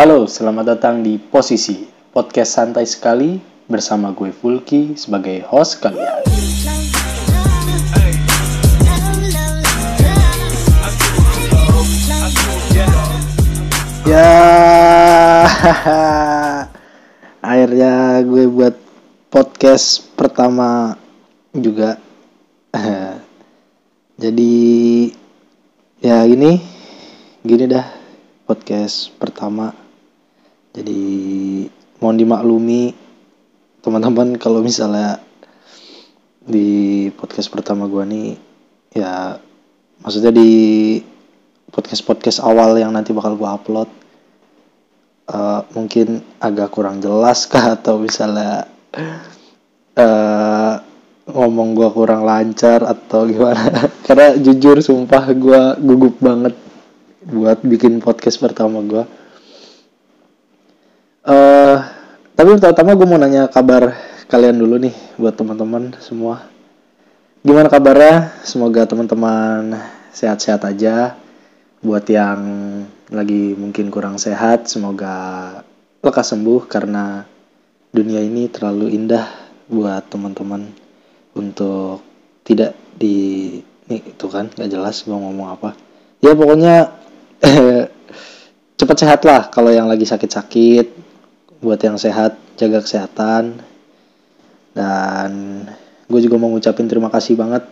Halo, selamat datang di Posisi, podcast santai sekali bersama gue Fulki sebagai host kalian. Ya, akhirnya gue buat podcast pertama juga. Jadi ya gini, gini dah podcast pertama. Jadi mohon dimaklumi teman-teman kalau misalnya di podcast pertama gue nih ya maksudnya di podcast podcast awal yang nanti bakal gue upload uh, mungkin agak kurang jelas kah? Atau misalnya uh, ngomong gue kurang lancar atau gimana? Karena jujur sumpah gue gugup banget buat bikin podcast pertama gue uh, tapi pertama gue mau nanya kabar kalian dulu nih buat teman-teman semua. Gimana kabarnya? Semoga teman-teman sehat-sehat aja. Buat yang lagi mungkin kurang sehat semoga lekas sembuh karena dunia ini terlalu indah buat teman-teman untuk tidak di ini itu kan nggak jelas mau ngomong apa. Ya pokoknya cepat sehat lah kalau yang lagi sakit-sakit buat yang sehat jaga kesehatan. Dan gue juga mau ngucapin terima kasih banget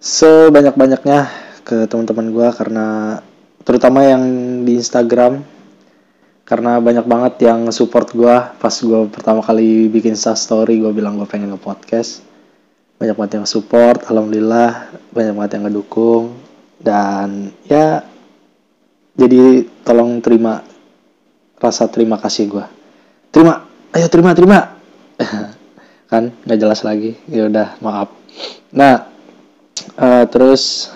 sebanyak-banyaknya ke teman-teman gue karena terutama yang di Instagram karena banyak banget yang support gue pas gue pertama kali bikin story gue bilang gue pengen nge-podcast. Banyak banget yang support alhamdulillah. Banyak banget yang ngedukung. Dan ya jadi tolong terima rasa terima kasih gue terima ayo terima terima. Kan nggak jelas lagi. Ya udah maaf. Nah uh, terus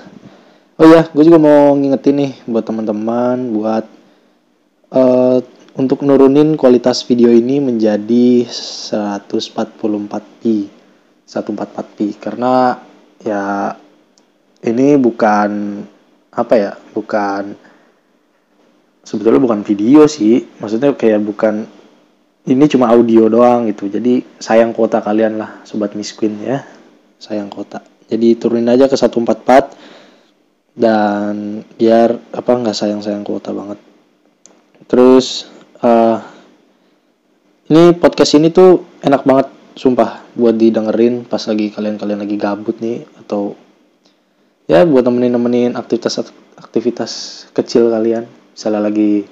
Oh ya, gue juga mau ngingetin nih buat teman-teman buat uh, untuk nurunin kualitas video ini menjadi 144p, 144p karena ya ini bukan apa ya, bukan sebetulnya bukan video sih, maksudnya kayak bukan ini cuma audio doang gitu. Jadi sayang kota kalian lah sobat miskin ya. Sayang kota. Jadi turunin aja ke 144 dan biar apa nggak sayang sayang kuota banget terus uh, ini podcast ini tuh enak banget sumpah buat didengerin pas lagi kalian kalian lagi gabut nih atau ya buat nemenin nemenin aktivitas aktivitas kecil kalian misalnya lagi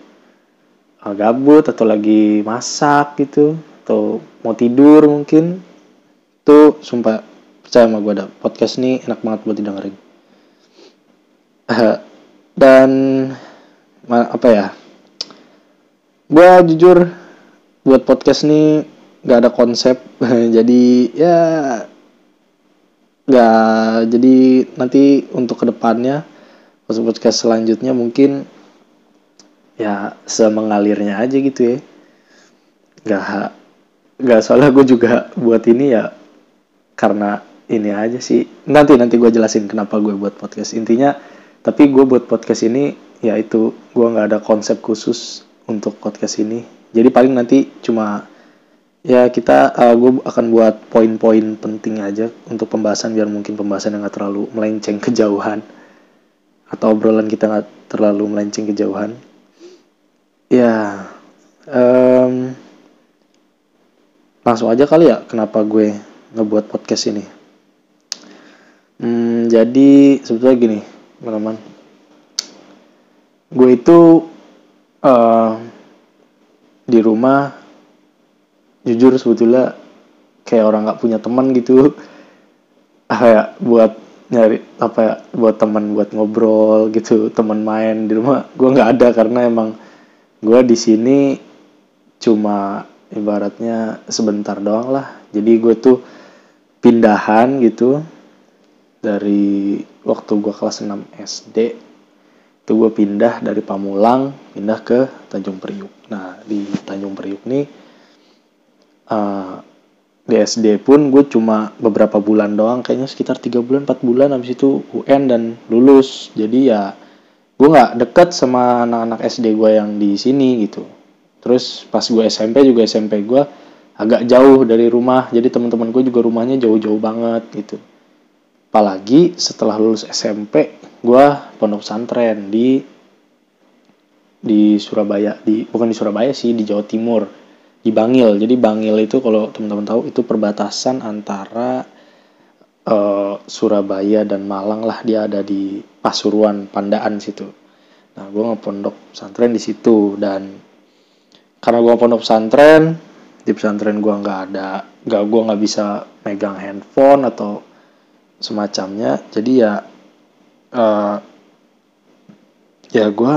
uh, gabut atau lagi masak gitu atau mau tidur mungkin tuh sumpah percaya sama gue ada podcast ini enak banget buat didengerin. Dan apa ya gue jujur buat podcast nih gak ada konsep. Jadi ya gak jadi nanti untuk ke depannya podcast selanjutnya mungkin ya semengalirnya aja gitu ya. Gak gak soalnya gue juga buat ini ya karena ini aja sih. Nanti nanti gue jelasin kenapa gue buat podcast. Intinya tapi gue buat podcast ini ya itu gue nggak ada konsep khusus untuk podcast ini. Jadi paling nanti cuma ya kita uh, gue akan buat poin-poin penting aja untuk pembahasan biar mungkin pembahasan yang nggak terlalu melenceng kejauhan. Atau obrolan kita nggak terlalu melenceng kejauhan ya um, langsung aja kali ya kenapa gue ngebuat podcast ini. Hmm, jadi sebetulnya gini teman-teman. Gue itu uh, di rumah jujur sebetulnya kayak orang nggak punya teman gitu. Ah ya buat nyari apa ya buat teman buat ngobrol gitu teman main di rumah. Gue nggak ada karena emang gue di sini cuma ibaratnya sebentar doang lah. Jadi gue tuh pindahan gitu dari waktu gue kelas 6 SD itu gue pindah dari Pamulang pindah ke Tanjung Priuk. Nah di Tanjung Priuk nih uh, di SD pun gue cuma beberapa bulan doang. Kayaknya sekitar tiga bulan 4 bulan habis itu UN dan lulus. Jadi ya gue nggak deket sama anak-anak SD gue yang di sini gitu. Terus pas gue SMP juga SMP gue agak jauh dari rumah jadi teman-teman gue juga rumahnya jauh-jauh banget gitu. Apalagi setelah lulus SMP gue pondok pesantren di di Surabaya di bukan di Surabaya sih di Jawa Timur di Bangil. Jadi Bangil itu kalau teman-teman tahu itu perbatasan antara uh, Surabaya dan Malang lah dia ada di Pasuruan Pandaan situ. Nah gue ngepondok pesantren di situ dan karena gue pondok pesantren di pesantren gue nggak ada nggak gue nggak bisa megang handphone atau semacamnya. Jadi ya uh, ya gue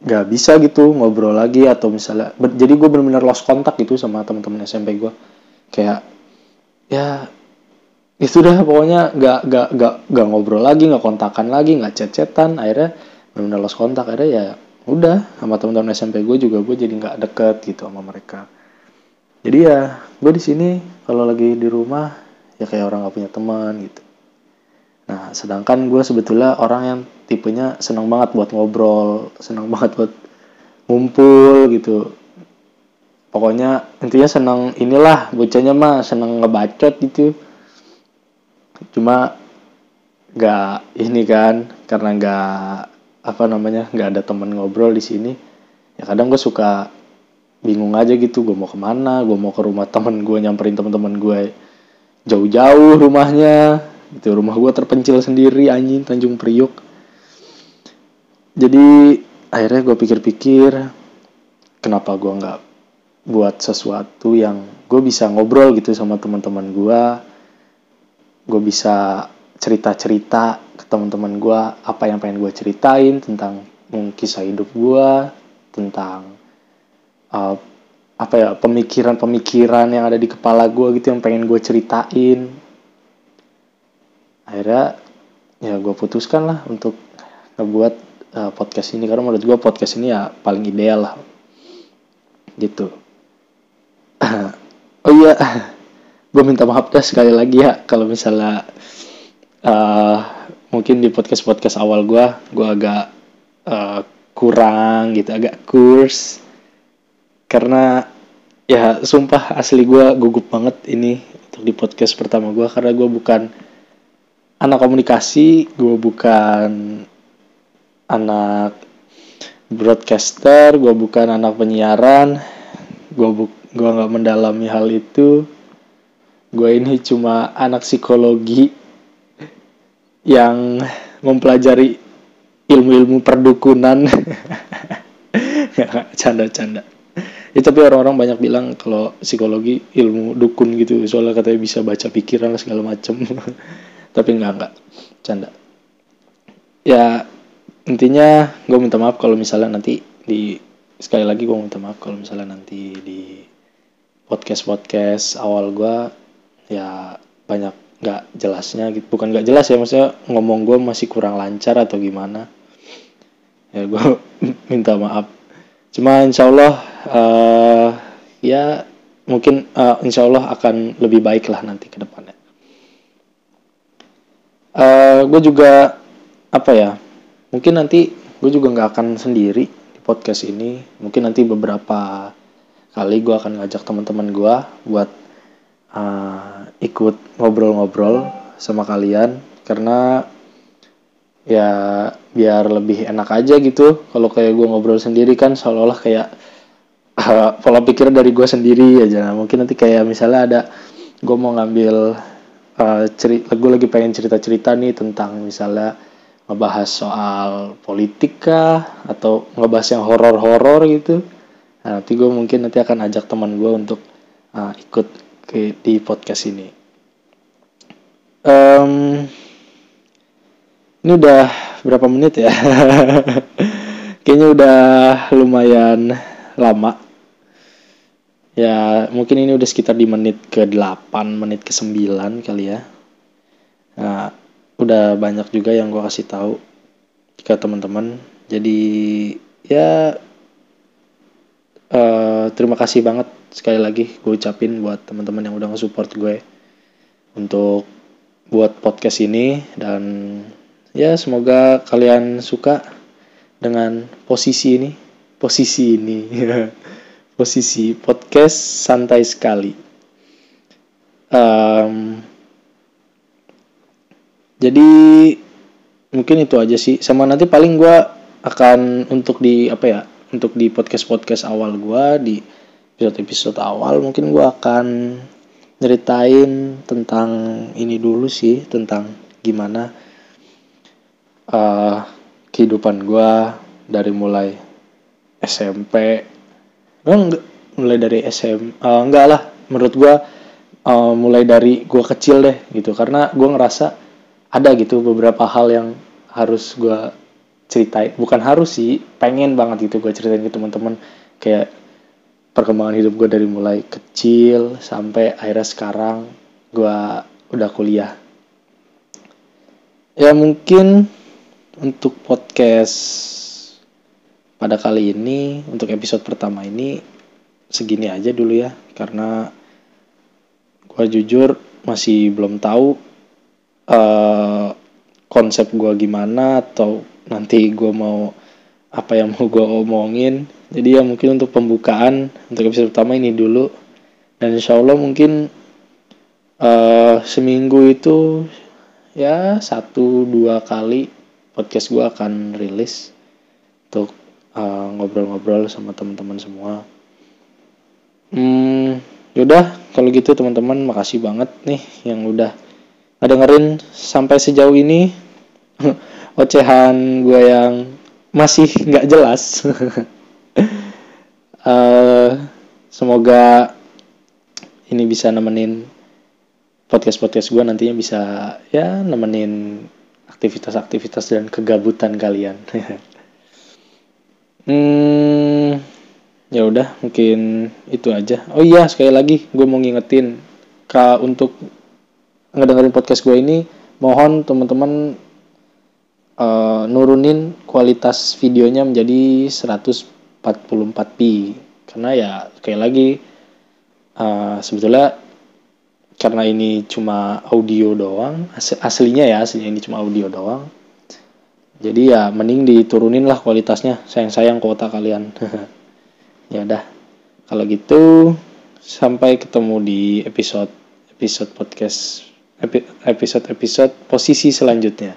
nggak bisa gitu ngobrol lagi atau misalnya jadi gue benar-benar lost kontak gitu sama teman-teman SMP gue kayak ya itu dah pokoknya nggak nggak nggak nggak ngobrol lagi nggak kontakan lagi nggak chat-chatan. Akhirnya benar-benar lost kontak. Akhirnya ya udah sama teman-teman SMP gue juga gue jadi nggak deket gitu sama mereka. Jadi ya gue di sini kalau lagi di rumah ya kayak orang gak punya teman gitu. Nah sedangkan gue sebetulnya orang yang tipenya senang banget buat ngobrol senang banget buat ngumpul gitu. Pokoknya intinya senang inilah bocahnya mah senang ngebacot gitu cuma nggak ini kan karena nggak apa namanya nggak ada teman ngobrol di sini ya kadang gue suka bingung aja gitu gue mau ke mana gue mau ke rumah temen gue nyamperin teman-teman gue jauh-jauh rumahnya. Gitu rumah gue terpencil sendiri anjing Tanjung Priuk jadi akhirnya gue pikir-pikir kenapa gue nggak buat sesuatu yang gue bisa ngobrol gitu sama teman-teman gue gue bisa cerita-cerita ke teman-teman gue apa yang pengen gue ceritain tentang kisah hidup gue tentang uh, apa ya pemikiran-pemikiran yang ada di kepala gue gitu yang pengen gue ceritain. Akhirnya ya gue putuskan lah untuk ngebuat uh, podcast ini. Karena menurut gue podcast ini ya paling ideal lah. Gitu. Oh iya gue minta maaf dah sekali lagi ya kalau misalnya uh, mungkin di podcast podcast awal gue gue agak uh, kurang gitu agak kurs karena ya sumpah asli gue gugup banget ini untuk di podcast pertama gue karena gue bukan anak komunikasi gue bukan anak broadcaster gue bukan anak penyiaran gue bu gue nggak mendalami hal itu gue ini cuma anak psikologi yang mempelajari ilmu-ilmu perdukunan. Canda-canda. Ya tapi orang-orang banyak bilang kalau psikologi ilmu dukun gitu soalnya katanya bisa baca pikiran segala macem. Tapi enggak enggak. Canda. Ya intinya gue minta maaf kalau misalnya nanti di sekali lagi gue minta maaf kalau misalnya nanti di podcast podcast awal gue ya banyak nggak jelasnya gitu. Bukan nggak jelas ya maksudnya ngomong gue masih kurang lancar atau gimana. Ya gue minta maaf. Cuma insya Allah uh, ya mungkin uh, insya Allah akan lebih baik lah nanti ke depannya. Uh, gue juga apa ya mungkin nanti gue juga nggak akan sendiri di podcast ini. Mungkin nanti beberapa kali gue akan ngajak teman-teman gue buat uh, ikut ngobrol-ngobrol sama kalian karena ya biar lebih enak aja gitu. Kalau kayak gue ngobrol sendiri kan seolah-olah kayak uh, pola pikir dari gue sendiri aja. Nah, mungkin nanti kayak misalnya ada gue mau ngambil uh, cerita gue lagi pengen cerita-cerita nih tentang misalnya ngebahas soal politika atau ngebahas yang horor-horor gitu. Nah, nanti gue mungkin nanti akan ajak teman gue untuk uh, ikut ke di podcast ini. Um, ini udah berapa menit ya? Kayaknya udah lumayan lama. Ya, mungkin ini udah sekitar di menit ke 8, menit ke 9 kali ya. Nah, udah banyak juga yang gue kasih tahu ke teman-teman. Jadi, ya uh, terima kasih banget sekali lagi gue ucapin buat teman-teman yang udah nge-support gue untuk buat podcast ini. Dan ya semoga kalian suka dengan posisi ini. Posisi ini. Posisi podcast santai sekali. Um, jadi mungkin itu aja sih. Sama nanti paling gue akan untuk di apa ya untuk di podcast podcast awal gue di episode episode awal mungkin gue akan ceritain tentang ini dulu sih tentang gimana uh, kehidupan gue dari mulai SMP enggak mulai dari SM uh, eh, enggak lah menurut gue uh, mulai dari gue kecil deh gitu. Karena gue ngerasa ada gitu beberapa hal yang harus gue ceritain. Bukan harus sih pengen banget gitu gue ceritain ke teman-teman. Kayak perkembangan hidup gue dari mulai kecil sampai akhirnya sekarang gue udah kuliah. Ya mungkin untuk podcast pada kali ini untuk episode pertama ini segini aja dulu ya karena gue jujur masih belum tahu uh, konsep gue gimana atau nanti gue mau apa yang mau gue omongin jadi ya mungkin untuk pembukaan untuk episode pertama ini dulu. Dan insya Allah mungkin uh, seminggu itu ya satu dua kali podcast gue akan rilis untuk eh, ngobrol-ngobrol sama teman-teman semua. Hmm yaudah kalau gitu teman-teman makasih banget nih yang udah ngedengerin sampai sejauh ini. Ocehan gue yang masih nggak jelas. uh, semoga ini bisa nemenin podcast podcast gue nantinya bisa ya nemenin aktivitas-aktivitas dan kegabutan kalian. hmm, ya udah mungkin itu aja. Oh iya sekali lagi gue mau ngingetin kak untuk ngedengerin podcast gue ini mohon teman-teman uh, nurunin kualitas videonya menjadi 144p karena ya kayak lagi uh, sebetulnya karena ini cuma audio doang aslinya ya aslinya ini cuma audio doang. Jadi ya mending diturunin lah kualitasnya sayang-sayang kuota kalian. Ya udah. Kalau gitu sampai ketemu di episode episode podcast episode episode posisi selanjutnya